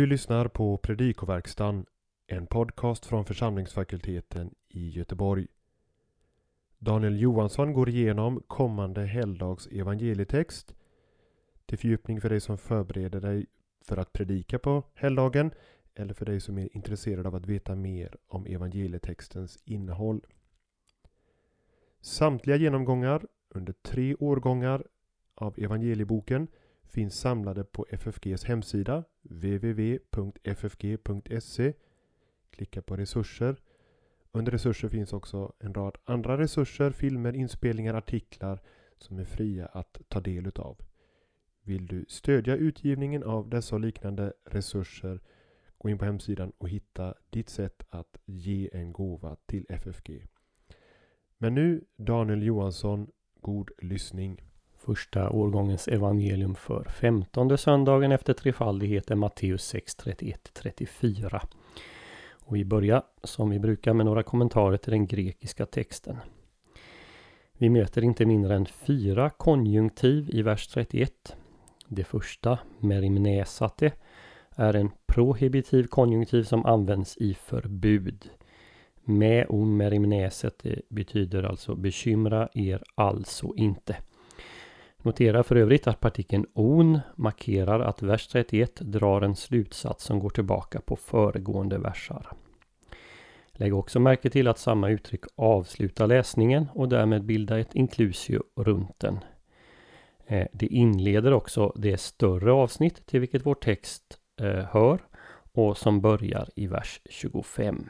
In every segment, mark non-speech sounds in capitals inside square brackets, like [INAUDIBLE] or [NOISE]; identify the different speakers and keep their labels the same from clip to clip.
Speaker 1: Du lyssnar på Predikoverkstan, en podcast från församlingsfakulteten i Göteborg. Daniel Johansson går igenom kommande helgdags evangelietext till fördjupning för dig som förbereder dig för att predika på helgdagen eller för dig som är intresserad av att veta mer om evangelietextens innehåll. Samtliga genomgångar under tre årgångar av evangelieboken finns samlade på FFGs hemsida www.ffg.se Klicka på resurser. Under resurser finns också en rad andra resurser, filmer, inspelningar, artiklar som är fria att ta del utav. Vill du stödja utgivningen av dessa och liknande resurser gå in på hemsidan och hitta ditt sätt att ge en gåva till FFG. Men nu Daniel Johansson, god lyssning.
Speaker 2: Första årgångens evangelium för femtonde söndagen efter trefaldighet är Matteus 6, 31-34. Och vi börjar som vi brukar med några kommentarer till den grekiska texten. Vi möter inte mindre än fyra konjunktiv i vers 31. Det första, merimnesate, är en prohibitiv konjunktiv som används i förbud. Med merimnesate betyder alltså bekymra er alltså inte. Notera för övrigt att partikeln on markerar att vers 31 drar en slutsats som går tillbaka på föregående versar. Lägg också märke till att samma uttryck avslutar läsningen och därmed bildar ett inklusio runt den. Eh, det inleder också det större avsnitt till vilket vår text eh, hör och som börjar i vers 25.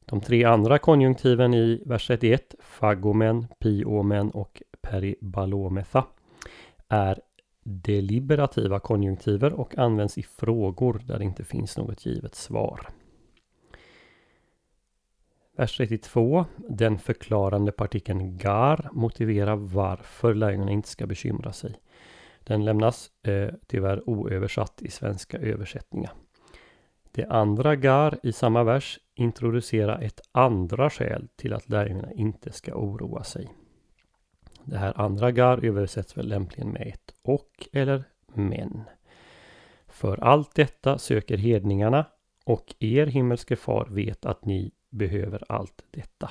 Speaker 2: De tre andra konjunktiven i vers 31, fagomen, piomen och peribalometha, är deliberativa konjunktiver och används i frågor där det inte finns något givet svar. Vers 32. Den förklarande partikeln gar motiverar varför lärjungarna inte ska bekymra sig. Den lämnas eh, tyvärr oöversatt i svenska översättningar. Det andra gar i samma vers introducerar ett andra skäl till att lärjungarna inte ska oroa sig. Det här andra gar översätts väl lämpligen med ett och eller men. För allt detta söker hedningarna och er himmelske far vet att ni behöver allt detta.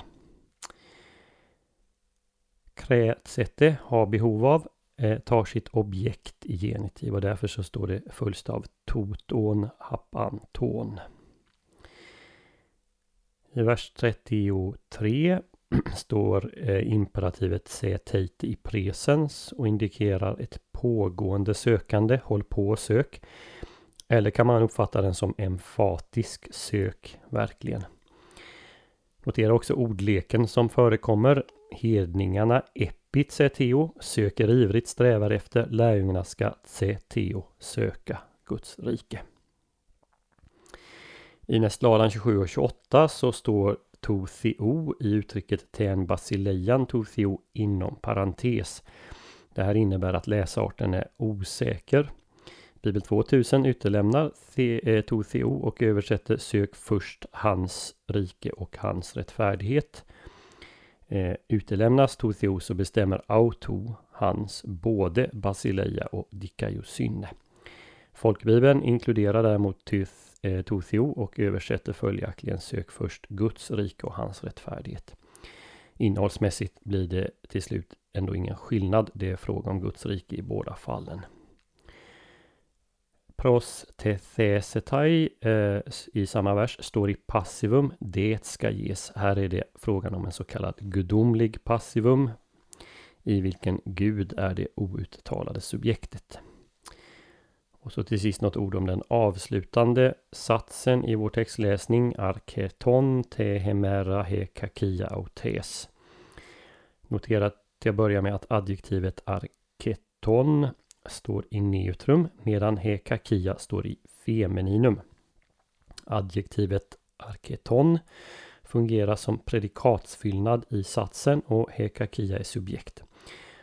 Speaker 2: Krätsete har behov av eh, tar sitt objekt i genitiv och därför så står det fullstav toton hapanton. I vers 33 [CLEARS THROAT] står eh, imperativet se teite i presens och indikerar ett pågående sökande, håll på och sök. Eller kan man uppfatta den som emfatisk sök, verkligen. Notera också ordleken som förekommer. Hedningarna epit, säger Teo, söker ivrigt strävar efter. Lärjungarna ska tseteo söka Guds rike. I nästladan 27 och 28 så står to theo i uttrycket ten basileian to theo inom parentes. Det här innebär att läsarten är osäker. Bibel 2000 utelämnar the, eh, to theo och översätter sök först hans rike och hans rättfärdighet. Eh, utelämnas to theo så bestämmer auto hans både basileia och dikaiosynne. Folkbibeln inkluderar däremot eh, och översätter följaktligen sök först Guds rike och hans rättfärdighet. Innehållsmässigt blir det till slut ändå ingen skillnad. Det är fråga om Guds rike i båda fallen. Prostethesetai eh, i samma vers står i passivum. Det ska ges. Här är det frågan om en så kallad gudomlig passivum. I vilken Gud är det outtalade subjektet. Och så till sist något ord om den avslutande satsen i vår textläsning. Arketon te hemera he kakia autes. Notera att jag börjar med att adjektivet arketon står i neutrum medan hekakia står i femininum. Adjektivet arketon fungerar som predikatsfyllnad i satsen och hekakia är subjekt.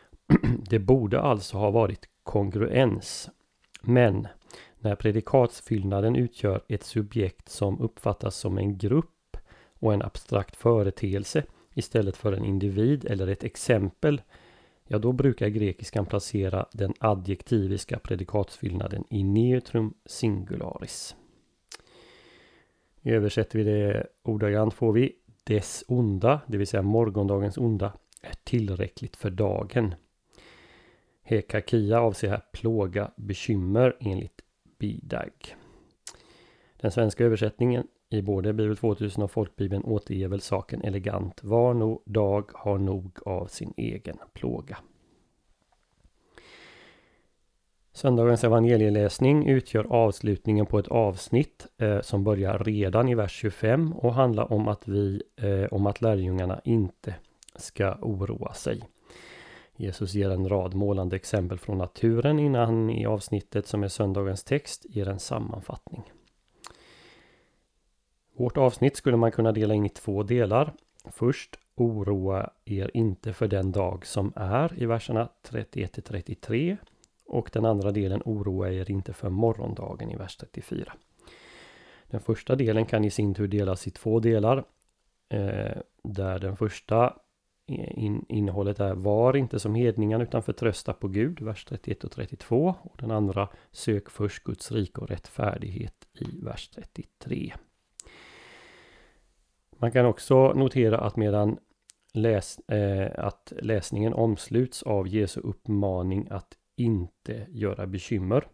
Speaker 2: [CLEARS THROAT] Det borde alltså ha varit kongruens. Men när predikatsfyllnaden utgör ett subjekt som uppfattas som en grupp och en abstrakt företeelse istället för en individ eller ett exempel ja då brukar grekiskan placera den adjektiviska predikatsfyllnaden i neutrum singularis. Översätter vi det ordagrant får vi dess onda, det vill säga morgondagens onda, är tillräckligt för dagen. Hekakia avser här plåga, bekymmer enligt Bidag. Den svenska översättningen i både Bibel 2000 och Folkbibeln återger väl saken elegant. Var nog dag har nog av sin egen plåga. Söndagens evangelieläsning utgör avslutningen på ett avsnitt eh, som börjar redan i vers 25 och handlar om att vi, eh, om att lärjungarna inte ska oroa sig. Jesus ger en rad målande exempel från naturen innan han i avsnittet som är söndagens text ger en sammanfattning. Vårt avsnitt skulle man kunna dela in i två delar. Först oroa er inte för den dag som är i verserna 31 33 och den andra delen oroa er inte för morgondagen i vers 34. Den första delen kan i sin tur delas i två delar. Eh, där den första in, innehållet är var inte som hedningarna utan förtrösta på Gud, vers 31 och 32. Och den andra sök först Guds rike och rättfärdighet i vers 33. Man kan också notera att medan läs, eh, att läsningen omsluts av Jesu uppmaning att inte göra bekymmer.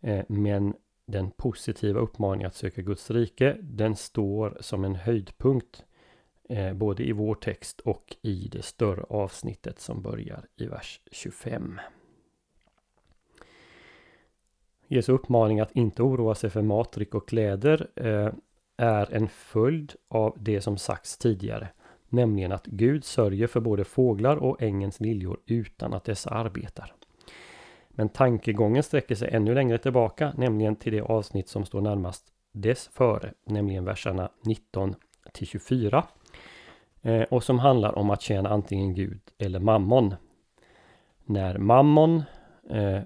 Speaker 2: Eh, men den positiva uppmaningen att söka Guds rike, den står som en höjdpunkt eh, både i vår text och i det större avsnittet som börjar i vers 25. Jesu uppmaning att inte oroa sig för mat, dryck och kläder eh, är en följd av det som sagts tidigare. Nämligen att Gud sörjer för både fåglar och ängens liljor utan att dessa arbetar. Men tankegången sträcker sig ännu längre tillbaka, nämligen till det avsnitt som står närmast dess före, nämligen verserna 19 till 24. Eh, och som handlar om att tjäna antingen Gud eller mammon. När mammon, eh,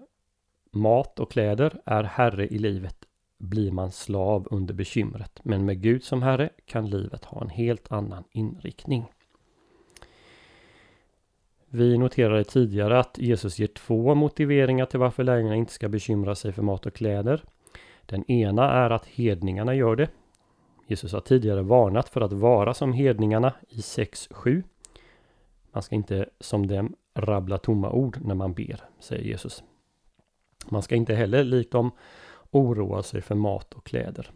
Speaker 2: mat och kläder är herre i livet blir man slav under bekymret. Men med Gud som herre kan livet ha en helt annan inriktning. Vi noterade tidigare att Jesus ger två motiveringar till varför lärjungarna inte ska bekymra sig för mat och kläder. Den ena är att hedningarna gör det. Jesus har tidigare varnat för att vara som hedningarna i 6.7. Man ska inte som dem rabbla tomma ord när man ber, säger Jesus. Man ska inte heller likt dem oroa sig för mat och kläder.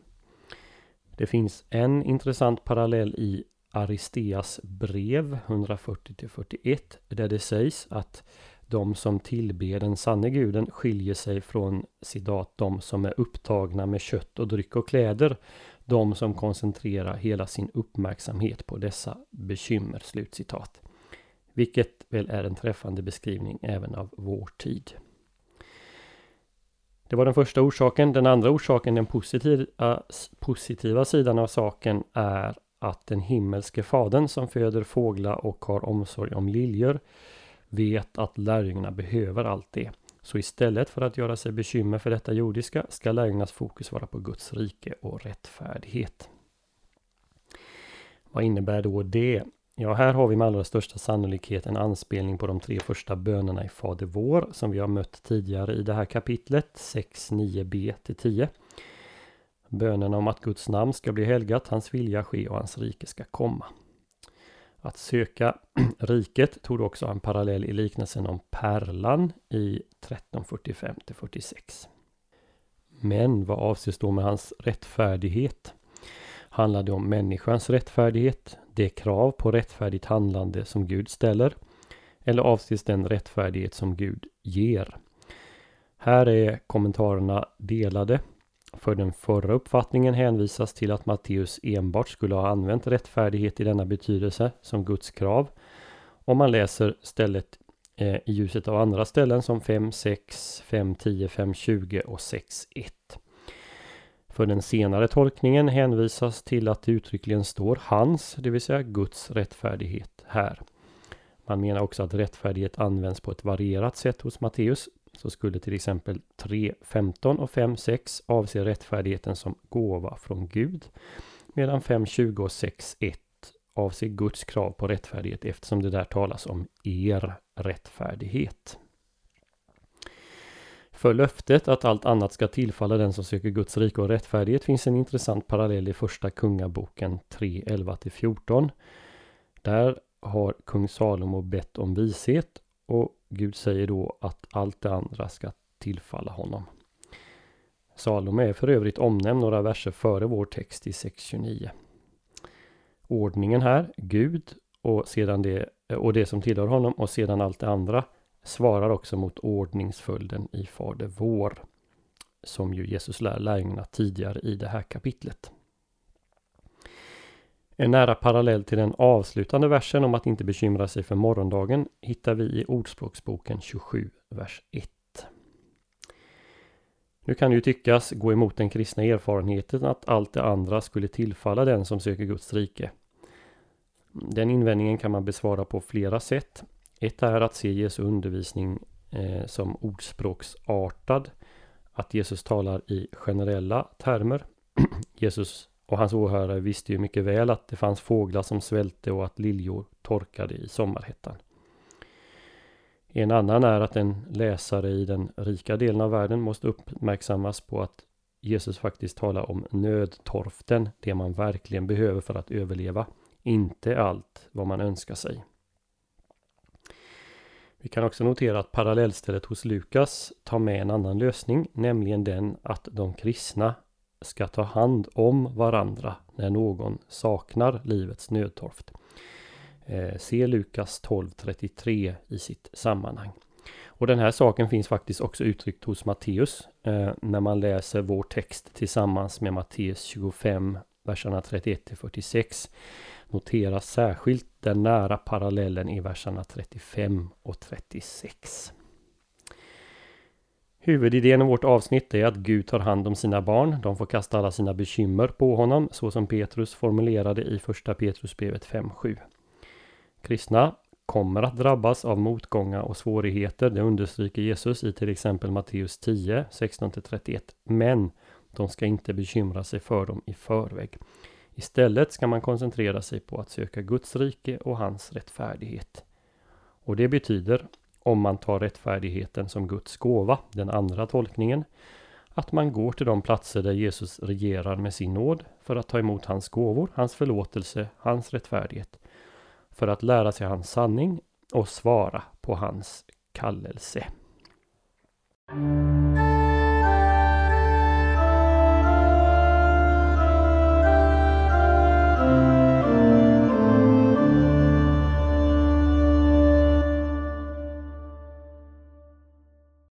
Speaker 2: Det finns en intressant parallell i Aristeas brev 140-41 där det sägs att de som tillber den sanne guden skiljer sig från citat de som är upptagna med kött och dryck och kläder. De som koncentrerar hela sin uppmärksamhet på dessa bekymmer. Slutcitat. Vilket väl är en träffande beskrivning även av vår tid. Det var den första orsaken. Den andra orsaken, den positiva, positiva sidan av saken, är att den himmelske fadern som föder fåglar och har omsorg om liljor vet att lärjungarna behöver allt det. Så istället för att göra sig bekymmer för detta jordiska ska lärjungarnas fokus vara på Guds rike och rättfärdighet. Vad innebär då det? Ja, här har vi med allra största sannolikhet en anspelning på de tre första bönerna i Fader vår som vi har mött tidigare i det här kapitlet 6, 9b till 10. Bönerna om att Guds namn ska bli helgat, hans vilja ske och hans rike ska komma. Att söka [CLEARS THROAT] riket tog också en parallell i liknelsen om pärlan i 1345 46. Men vad avses då med hans rättfärdighet? Handlar det om människans rättfärdighet, det krav på rättfärdigt handlande som Gud ställer? Eller avses den rättfärdighet som Gud ger? Här är kommentarerna delade. För den förra uppfattningen hänvisas till att Matteus enbart skulle ha använt rättfärdighet i denna betydelse som Guds krav. Om man läser stället eh, i ljuset av andra ställen som 5, 6, 5, 10, 5, 20 och 6, 1. För den senare tolkningen hänvisas till att det uttryckligen står hans, det vill säga Guds rättfärdighet här. Man menar också att rättfärdighet används på ett varierat sätt hos Matteus. Så skulle till exempel 3.15 och 5.6 avse rättfärdigheten som gåva från Gud. Medan 5.20 och 6.1 avser Guds krav på rättfärdighet eftersom det där talas om er rättfärdighet. För löftet att allt annat ska tillfalla den som söker Guds rike och rättfärdighet finns en intressant parallell i första kungaboken 3, 11-14. Där har kung Salomo bett om vishet och Gud säger då att allt det andra ska tillfalla honom. Salome är för övrigt omnämnd några verser före vår text i 6.29. Ordningen här, Gud och, sedan det, och det som tillhör honom och sedan allt det andra svarar också mot ordningsföljden i Fader vår. Som ju Jesus lär lärjungarna tidigare i det här kapitlet. En nära parallell till den avslutande versen om att inte bekymra sig för morgondagen hittar vi i Ordspråksboken 27, vers 1. Nu kan det ju tyckas gå emot den kristna erfarenheten att allt det andra skulle tillfalla den som söker Guds rike. Den invändningen kan man besvara på flera sätt. Ett är att se Jesu undervisning eh, som ordspråksartad. Att Jesus talar i generella termer. [CLEARS THROAT] Jesus och hans åhörare visste ju mycket väl att det fanns fåglar som svälte och att liljor torkade i sommarhettan. En annan är att en läsare i den rika delen av världen måste uppmärksammas på att Jesus faktiskt talar om nödtorften, det man verkligen behöver för att överleva, inte allt vad man önskar sig. Vi kan också notera att parallellstället hos Lukas tar med en annan lösning, nämligen den att de kristna ska ta hand om varandra när någon saknar livets nödtorft. Eh, se Lukas 12.33 i sitt sammanhang. Och den här saken finns faktiskt också uttryckt hos Matteus eh, när man läser vår text tillsammans med Matteus 25, verserna 31 46. Noteras särskilt den nära parallellen i verserna 35 och 36. Huvudidén i vårt avsnitt är att Gud tar hand om sina barn. De får kasta alla sina bekymmer på honom, så som Petrus formulerade i första Petrusbrevet 5.7. Kristna kommer att drabbas av motgångar och svårigheter. Det understryker Jesus i till exempel Matteus 10, 16-31. Men de ska inte bekymra sig för dem i förväg. Istället ska man koncentrera sig på att söka Guds rike och hans rättfärdighet. Och det betyder, om man tar rättfärdigheten som Guds gåva, den andra tolkningen, att man går till de platser där Jesus regerar med sin nåd för att ta emot hans gåvor, hans förlåtelse, hans rättfärdighet för att lära sig hans sanning och svara på hans kallelse.